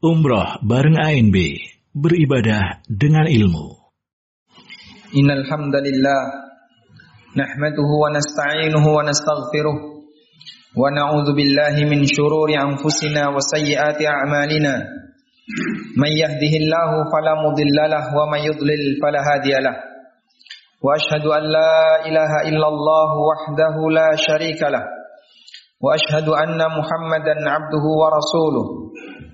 Umroh bareng ANB, beribadah dengan ilmu. Innal hamdalillah nahmaduhu wa nasta'inuhu wa nastaghfiruh wa na'udzu billahi min shururi anfusina wa sayyiati a'malina. Man yahdihillahu fala mudilla wa man yudlil fala hadiyalah. Wa ashhadu an la ilaha illallah wahdahu la syarika lah. Wa ashhadu anna Muhammadan 'abduhu wa rasuluh.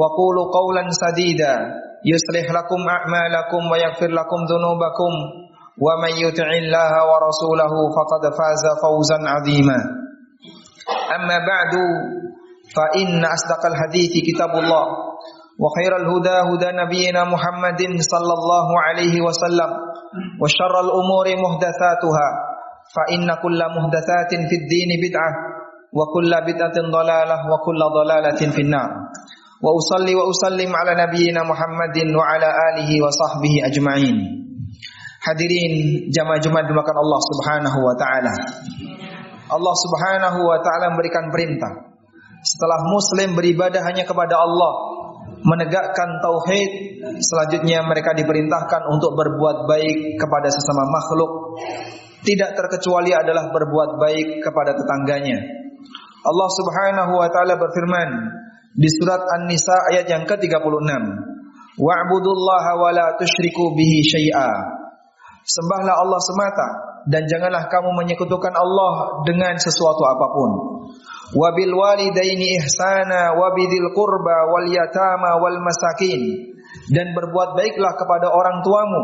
وقولوا قولا سديدا. يصلح لكم أعمالكم ويغفر لكم ذنوبكم. ومن يطع الله ورسوله فقد فاز فوزا عظيما. أما بعد فإن أصدق الحديث كتاب الله وخير الهدى هدى نبينا محمد صلى الله عليه وسلم وشر الأمور محدثاتها فإن كل محدثات في الدين بدعة وكل بدعة ضلالة وكل ضلالة في النار. Wa usalli wa usallim ala nabiyyina Muhammadin wa ala alihi wa sahbihi ajma'in. Hadirin jamaah Jumat dimakan Allah Subhanahu wa taala. Allah Subhanahu wa taala memberikan perintah. Setelah muslim beribadah hanya kepada Allah, menegakkan tauhid, selanjutnya mereka diperintahkan untuk berbuat baik kepada sesama makhluk. Tidak terkecuali adalah berbuat baik kepada tetangganya. Allah Subhanahu wa taala berfirman, di surat An-Nisa ayat yang ke-36. Wa'budullaha wa la tusyriku bihi syai'a. Sembahlah Allah semata dan janganlah kamu menyekutukan Allah dengan sesuatu apa pun. Wabil walidaini ihsana wabidil qurba wal yatama wal masakin dan berbuat baiklah kepada orang tuamu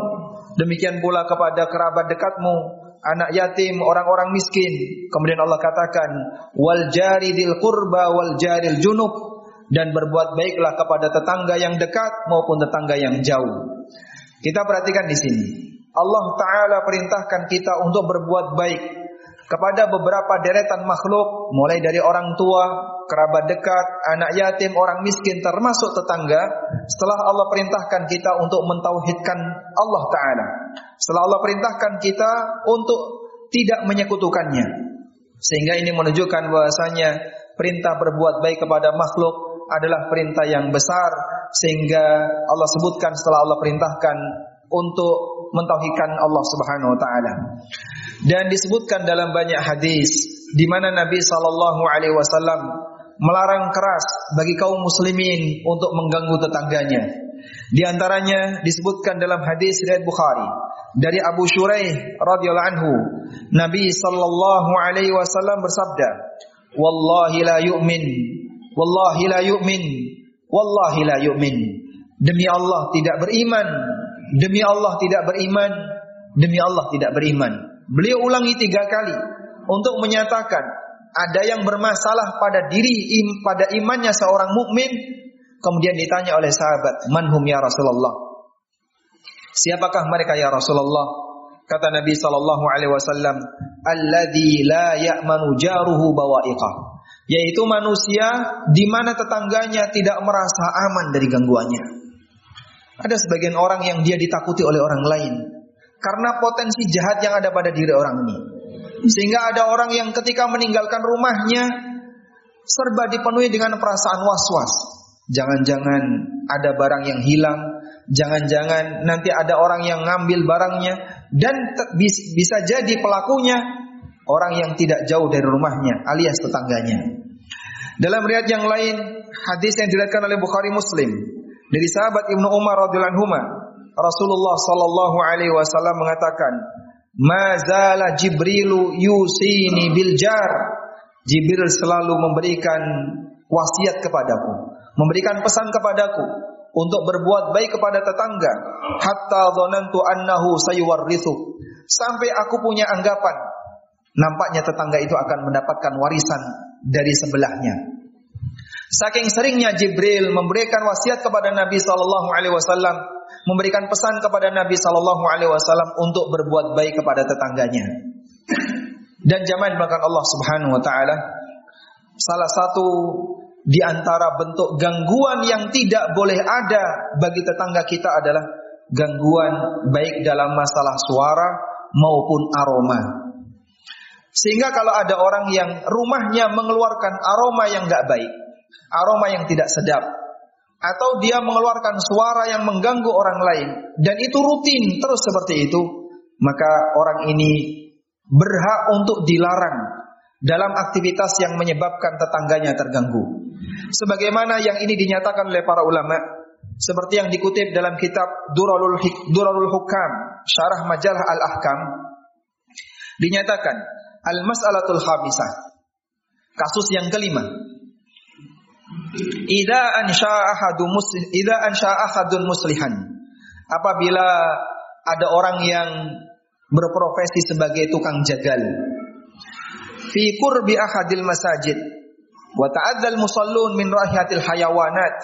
demikian pula kepada kerabat dekatmu anak yatim orang-orang miskin kemudian Allah katakan wal jaridil qurba wal jaril junub dan berbuat baiklah kepada tetangga yang dekat maupun tetangga yang jauh. Kita perhatikan di sini. Allah taala perintahkan kita untuk berbuat baik kepada beberapa deretan makhluk mulai dari orang tua, kerabat dekat, anak yatim, orang miskin termasuk tetangga. Setelah Allah perintahkan kita untuk mentauhidkan Allah taala. Setelah Allah perintahkan kita untuk tidak menyekutukannya. Sehingga ini menunjukkan bahwasanya perintah berbuat baik kepada makhluk adalah perintah yang besar sehingga Allah sebutkan setelah Allah perintahkan untuk mentauhidkan Allah Subhanahu wa taala. Dan disebutkan dalam banyak hadis di mana Nabi sallallahu alaihi wasallam melarang keras bagi kaum muslimin untuk mengganggu tetangganya. Di antaranya disebutkan dalam hadis riwayat Bukhari dari Abu Shuraih radhiyallahu anhu, Nabi sallallahu alaihi wasallam bersabda, "Wallahi la yu'min Wallahi la yu'min. Wallahi la yu'min. Demi Allah tidak beriman. Demi Allah tidak beriman. Demi Allah tidak beriman. Beliau ulangi tiga kali untuk menyatakan ada yang bermasalah pada diri im, pada imannya seorang mukmin. Kemudian ditanya oleh sahabat, "Manhum ya Rasulullah?" Siapakah mereka ya Rasulullah? Kata Nabi sallallahu alaihi wasallam, "Alladzi la ya'manu jaruhu bawa'iqah." Yaitu manusia di mana tetangganya tidak merasa aman dari gangguannya. Ada sebagian orang yang dia ditakuti oleh orang lain karena potensi jahat yang ada pada diri orang ini. Sehingga ada orang yang ketika meninggalkan rumahnya serba dipenuhi dengan perasaan was-was. Jangan-jangan ada barang yang hilang, jangan-jangan nanti ada orang yang ngambil barangnya dan bisa jadi pelakunya orang yang tidak jauh dari rumahnya alias tetangganya. Dalam riwayat yang lain, hadis yang diriwayatkan oleh Bukhari Muslim dari sahabat Ibnu Umar radhiyallahu anhu, Rasulullah sallallahu alaihi wasallam mengatakan, "Mazala Jibrilu yusini bil jar." Jibril selalu memberikan wasiat kepadaku, memberikan pesan kepadaku untuk berbuat baik kepada tetangga hatta dhanantu annahu sayuwarrithu sampai aku punya anggapan nampaknya tetangga itu akan mendapatkan warisan dari sebelahnya. Saking seringnya Jibril memberikan wasiat kepada Nabi Shallallahu Alaihi Wasallam, memberikan pesan kepada Nabi Shallallahu Alaihi Wasallam untuk berbuat baik kepada tetangganya. Dan jamaah bahkan Allah Subhanahu Wa Taala, salah satu di antara bentuk gangguan yang tidak boleh ada bagi tetangga kita adalah gangguan baik dalam masalah suara maupun aroma. Sehingga kalau ada orang yang rumahnya mengeluarkan aroma yang tidak baik, aroma yang tidak sedap, atau dia mengeluarkan suara yang mengganggu orang lain, dan itu rutin terus seperti itu, maka orang ini berhak untuk dilarang dalam aktivitas yang menyebabkan tetangganya terganggu. Sebagaimana yang ini dinyatakan oleh para ulama, seperti yang dikutip dalam kitab Durarul, Durarul Hukam, Syarah Majalah Al-Ahkam, dinyatakan Al-Mas'alatul Khamisah. Kasus yang kelima, Ida ansha ahadu muslim, ida ansha ahadun muslihan. Apabila ada orang yang berprofesi sebagai tukang jagal. Fi qurbi ahadil masajid. Wa ta'adzal musallun min rahiyatil hayawanat.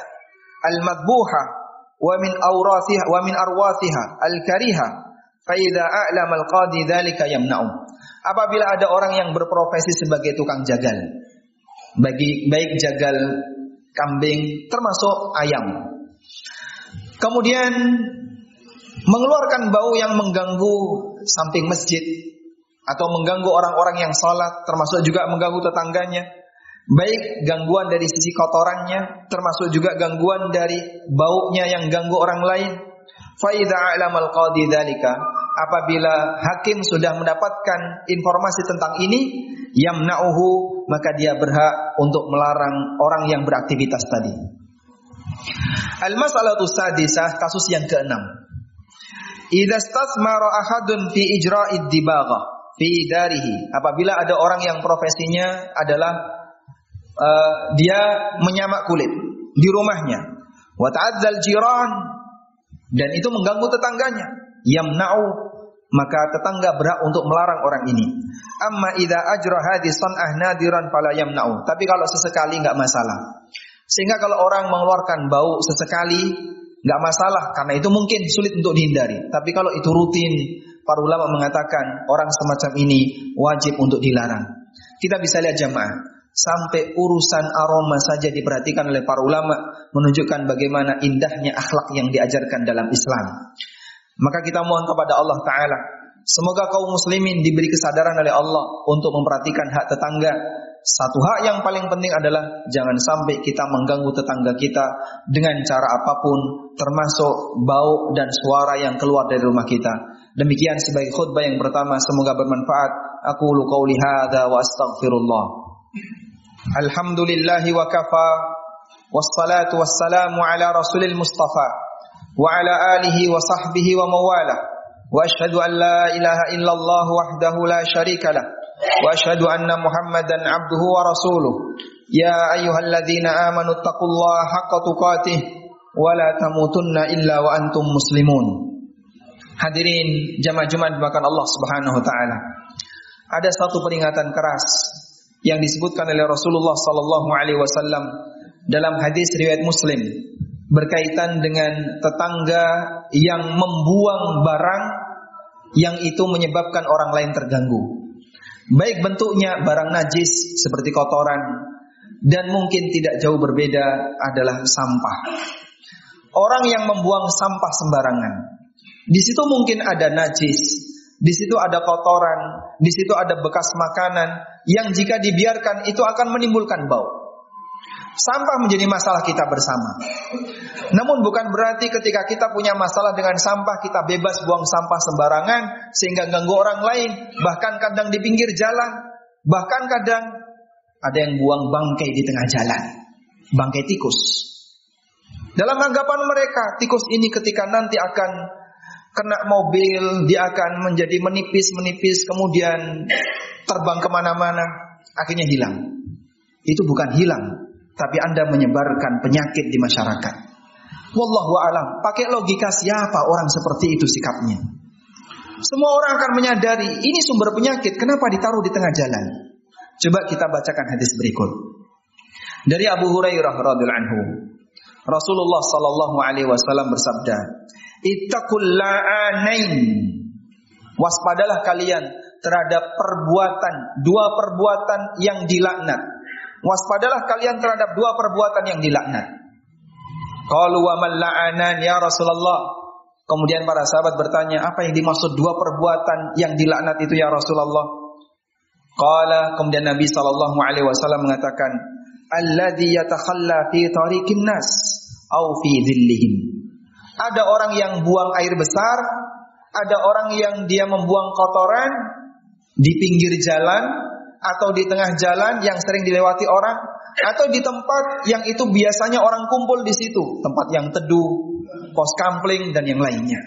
Al madbuha wa min awrathiha wa min arwathiha. Al kariha fa idza a'lama al qadi dzalika yamna'u apabila ada orang yang berprofesi sebagai tukang jagal. Bagi baik jagal kambing, termasuk ayam. Kemudian mengeluarkan bau yang mengganggu samping masjid atau mengganggu orang-orang yang sholat, termasuk juga mengganggu tetangganya. Baik gangguan dari sisi kotorannya, termasuk juga gangguan dari baunya yang ganggu orang lain. Apabila hakim sudah mendapatkan informasi tentang ini, yamna'uhu maka dia berhak untuk melarang orang yang beraktivitas tadi. Al-mas'alatu sadisah kasus yang keenam. Idza stathmara ahadun fi ijra'id dibagha fi darihi. Apabila ada orang yang profesinya adalah uh, dia menyamak kulit di rumahnya. Wa ta'adzal jiran dan itu mengganggu tetangganya. Yamna'u maka tetangga berhak untuk melarang orang ini. Amma idza ajra hadis san'ah nadiran fala yamna'u. Tapi kalau sesekali enggak masalah. Sehingga kalau orang mengeluarkan bau sesekali enggak masalah karena itu mungkin sulit untuk dihindari. Tapi kalau itu rutin, para ulama mengatakan orang semacam ini wajib untuk dilarang. Kita bisa lihat jamaah sampai urusan aroma saja diperhatikan oleh para ulama menunjukkan bagaimana indahnya akhlak yang diajarkan dalam Islam. Maka kita mohon kepada Allah Ta'ala Semoga kaum muslimin diberi kesadaran oleh Allah Untuk memperhatikan hak tetangga. Satu hak yang paling penting adalah Jangan sampai kita mengganggu tetangga kita Dengan cara apa pun Termasuk bau dan suara yang keluar dari rumah kita. Demikian sebagai khutbah yang pertama Semoga bermanfaat. Aku lu qawli hadha wa astaghfirullah. Alhamdulillahi wa kafa Wassalatu wassalamu ala rasulil mustafa وعلى آله وصحبه ومواله وأشهد أن لا إله إلا الله وحده لا شريك له وأشهد أن محمدا عبده ورسوله يا أيها الذين آمنوا اتقوا الله حق تقاته ولا تموتن إلا وأنتم مسلمون Hadirin jamaah Jumat bahkan Allah Subhanahu wa taala. Ada satu peringatan keras yang disebutkan oleh Rasulullah sallallahu alaihi wasallam dalam hadis riwayat Muslim berkaitan dengan tetangga yang membuang barang yang itu menyebabkan orang lain terganggu. Baik bentuknya barang najis seperti kotoran dan mungkin tidak jauh berbeda adalah sampah. Orang yang membuang sampah sembarangan. Di situ mungkin ada najis, di situ ada kotoran, di situ ada bekas makanan yang jika dibiarkan itu akan menimbulkan bau. Sampah menjadi masalah kita bersama. Namun bukan berarti ketika kita punya masalah dengan sampah kita bebas buang sampah sembarangan sehingga ganggu orang lain, bahkan kadang di pinggir jalan, bahkan kadang ada yang buang bangkai di tengah jalan. Bangkai tikus. Dalam anggapan mereka, tikus ini ketika nanti akan kena mobil, dia akan menjadi menipis-menipis, kemudian terbang ke mana-mana, akhirnya hilang. Itu bukan hilang, tapi Anda menyebarkan penyakit di masyarakat. Wallahu alam. Pakai logika siapa orang seperti itu sikapnya? Semua orang akan menyadari ini sumber penyakit. Kenapa ditaruh di tengah jalan? Coba kita bacakan hadis berikut. Dari Abu Hurairah radhiyallahu anhu, Rasulullah sallallahu alaihi wasallam bersabda, "Ittaqul la'anain." Waspadalah kalian terhadap perbuatan dua perbuatan yang dilaknat. Waspadalah kalian terhadap dua perbuatan yang dilaknat. Qalu wa man la'anan ya Rasulullah? Kemudian para sahabat bertanya, apa yang dimaksud dua perbuatan yang dilaknat itu ya Rasulullah? Qala kemudian Nabi sallallahu alaihi wasallam mengatakan, "Alladzi yatakhalla fi tariqin nas au fi dhillihim." Ada orang yang buang air besar, ada orang yang dia membuang kotoran di pinggir jalan atau di tengah jalan yang sering dilewati orang atau di tempat yang itu biasanya orang kumpul di situ, tempat yang teduh, pos kampling dan yang lainnya.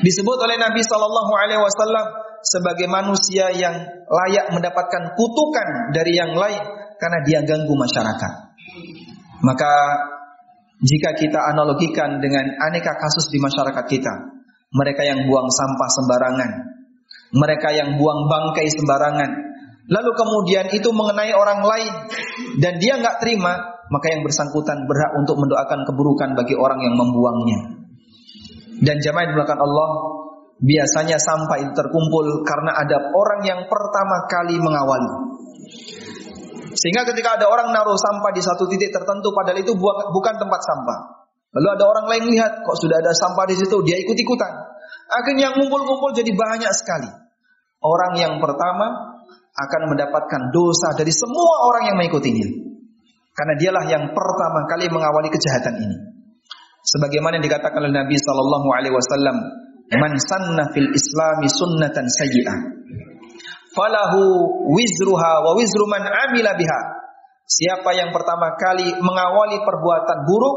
Disebut oleh Nabi Shallallahu Alaihi Wasallam sebagai manusia yang layak mendapatkan kutukan dari yang lain karena dia ganggu masyarakat. Maka jika kita analogikan dengan aneka kasus di masyarakat kita, mereka yang buang sampah sembarangan, mereka yang buang bangkai sembarangan, lalu kemudian itu mengenai orang lain dan dia nggak terima, maka yang bersangkutan berhak untuk mendoakan keburukan bagi orang yang membuangnya. Dan jamaah dimulakan Allah, biasanya sampah itu terkumpul karena ada orang yang pertama kali mengawali. Sehingga ketika ada orang naruh sampah di satu titik tertentu padahal itu bukan tempat sampah. Lalu ada orang lain lihat kok sudah ada sampah di situ, dia ikut-ikutan. Akhirnya ngumpul-ngumpul jadi banyak sekali. Orang yang pertama akan mendapatkan dosa dari semua orang yang mengikutinya. Karena dialah yang pertama kali mengawali kejahatan ini. Sebagaimana yang dikatakan oleh Nabi sallallahu alaihi wasallam, "Man sanna fil Islami sunnatan sayyi'ah, falahu wizruha wa wizru man amila biha." Siapa yang pertama kali mengawali perbuatan buruk,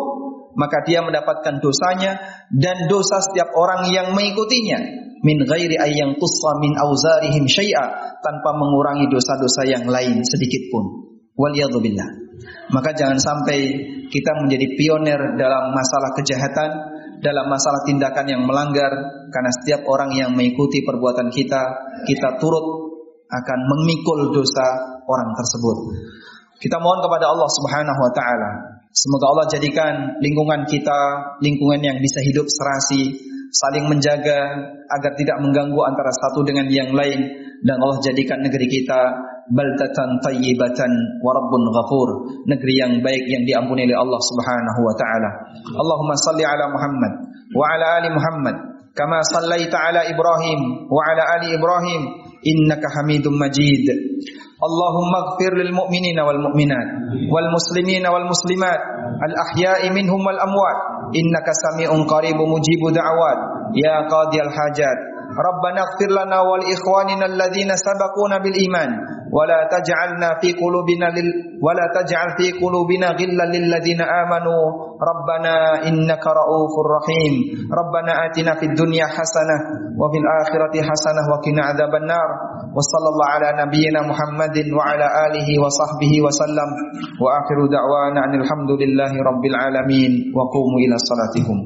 maka dia mendapatkan dosanya dan dosa setiap orang yang mengikutinya min ghairi ayyang tussa min auzarihim syai'a tanpa mengurangi dosa-dosa yang lain sedikit pun. Waliyadzubillah. Maka jangan sampai kita menjadi pionir dalam masalah kejahatan, dalam masalah tindakan yang melanggar karena setiap orang yang mengikuti perbuatan kita, kita turut akan memikul dosa orang tersebut. Kita mohon kepada Allah Subhanahu wa taala, semoga Allah jadikan lingkungan kita lingkungan yang bisa hidup serasi, saling menjaga agar tidak mengganggu antara satu dengan yang lain. Dan Allah jadikan negeri kita baldatan tayyibatan wa rabbun ghafur negeri yang baik yang diampuni oleh Allah Subhanahu wa taala. Allahumma salli ala Muhammad wa ala ali Muhammad kama sallaita ala Ibrahim wa ala ali Ibrahim innaka Hamidum Majid اللهم اغفر للمؤمنين والمؤمنات والمسلمين والمسلمات الأحياء منهم والأموات إنك سميع قريب مجيب دعوات يا قاضي الحاجات ربنا اغفر لنا ولإخواننا الذين سبقونا بالإيمان ولا تجعلنا في قلوبنا لل ولا تجعل في قلوبنا غلا للذين آمنوا ربنا إنك رؤوف رحيم ربنا آتنا في الدنيا حسنة وفي الآخرة حسنة وقنا عذاب النار وصلى الله على نبينا محمد وعلى آله وصحبه وسلم. وآخر دعوانا أن الحمد لله رب العالمين. وقوموا إلى صلاتكم.